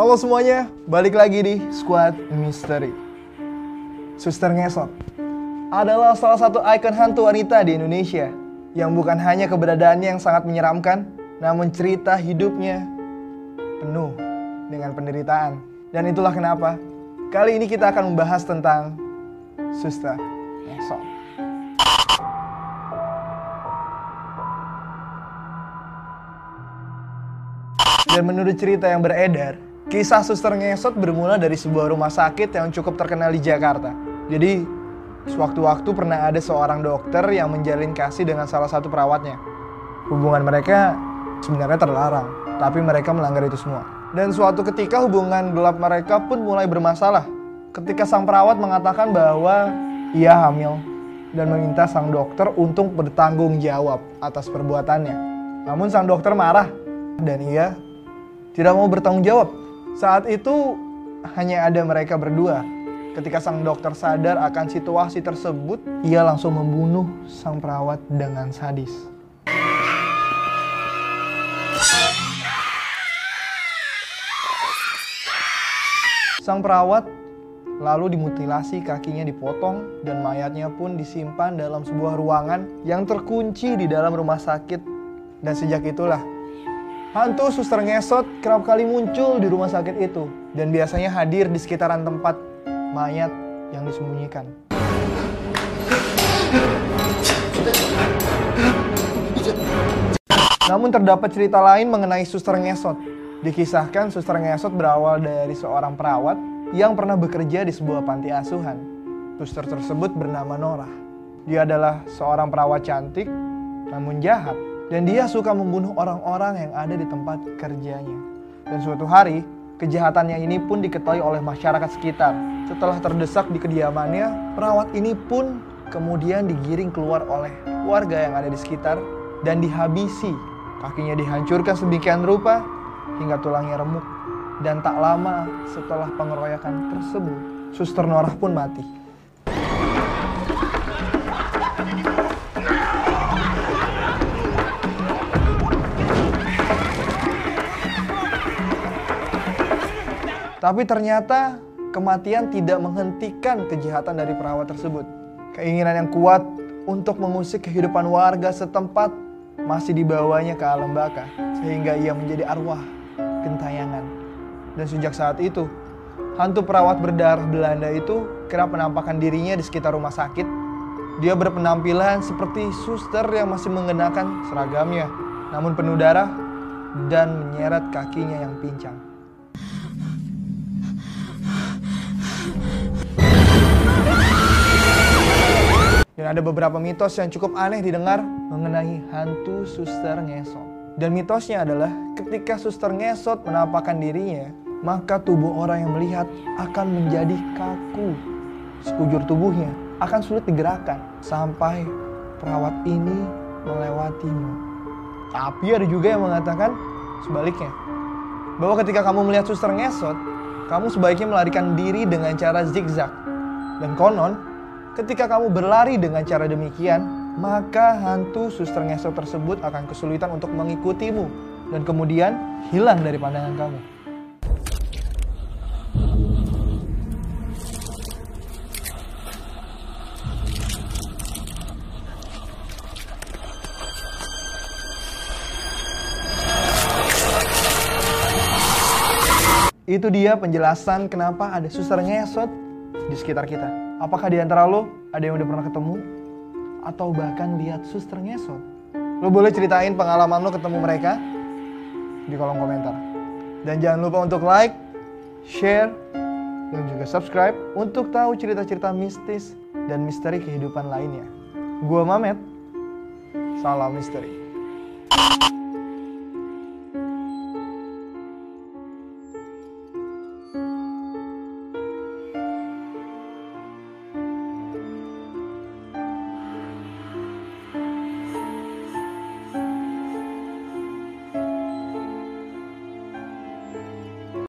Halo semuanya, balik lagi di Squad Mystery. Suster Ngesot adalah salah satu ikon hantu wanita di Indonesia yang bukan hanya keberadaannya yang sangat menyeramkan, namun cerita hidupnya penuh dengan penderitaan. Dan itulah kenapa kali ini kita akan membahas tentang Suster Ngesot. Dan menurut cerita yang beredar, kisah suster ngesot bermula dari sebuah rumah sakit yang cukup terkenal di Jakarta. Jadi, sewaktu-waktu pernah ada seorang dokter yang menjalin kasih dengan salah satu perawatnya. Hubungan mereka sebenarnya terlarang, tapi mereka melanggar itu semua. Dan suatu ketika hubungan gelap mereka pun mulai bermasalah. Ketika sang perawat mengatakan bahwa ia hamil dan meminta sang dokter untuk bertanggung jawab atas perbuatannya. Namun sang dokter marah dan ia tidak mau bertanggung jawab. Saat itu hanya ada mereka berdua. Ketika sang dokter sadar akan situasi tersebut, ia langsung membunuh sang perawat dengan sadis. Sang perawat lalu dimutilasi kakinya dipotong dan mayatnya pun disimpan dalam sebuah ruangan yang terkunci di dalam rumah sakit. Dan sejak itulah Hantu suster ngesot kerap kali muncul di rumah sakit itu dan biasanya hadir di sekitaran tempat mayat yang disembunyikan. Namun terdapat cerita lain mengenai suster ngesot. Dikisahkan suster ngesot berawal dari seorang perawat yang pernah bekerja di sebuah panti asuhan. Suster tersebut bernama Nora. Dia adalah seorang perawat cantik namun jahat dan dia suka membunuh orang-orang yang ada di tempat kerjanya. Dan suatu hari, kejahatannya ini pun diketahui oleh masyarakat sekitar. Setelah terdesak di kediamannya, perawat ini pun kemudian digiring keluar oleh warga yang ada di sekitar dan dihabisi. Kakinya dihancurkan sedemikian rupa hingga tulangnya remuk. Dan tak lama setelah pengeroyokan tersebut, Suster Norah pun mati. Tapi ternyata kematian tidak menghentikan kejahatan dari perawat tersebut. Keinginan yang kuat untuk mengusik kehidupan warga setempat masih dibawanya ke alam baka sehingga ia menjadi arwah gentayangan. Dan sejak saat itu, hantu perawat berdarah Belanda itu kerap menampakkan dirinya di sekitar rumah sakit. Dia berpenampilan seperti suster yang masih mengenakan seragamnya, namun penuh darah dan menyeret kakinya yang pincang. Dan ada beberapa mitos yang cukup aneh didengar mengenai hantu suster ngesot. Dan mitosnya adalah ketika suster ngesot menampakkan dirinya, maka tubuh orang yang melihat akan menjadi kaku. Sekujur tubuhnya akan sulit digerakkan sampai perawat ini melewatimu. Tapi ada juga yang mengatakan sebaliknya. Bahwa ketika kamu melihat suster ngesot, kamu sebaiknya melarikan diri dengan cara zigzag. Dan konon, Ketika kamu berlari dengan cara demikian, maka hantu suster ngesot tersebut akan kesulitan untuk mengikutimu dan kemudian hilang dari pandangan kamu. Itu dia penjelasan kenapa ada suster ngesot di sekitar kita. Apakah di antara lo ada yang udah pernah ketemu? Atau bahkan lihat suster ngesot? Lo boleh ceritain pengalaman lo ketemu mereka di kolom komentar. Dan jangan lupa untuk like, share, dan juga subscribe untuk tahu cerita-cerita mistis dan misteri kehidupan lainnya. Gua Mamet, salam misteri.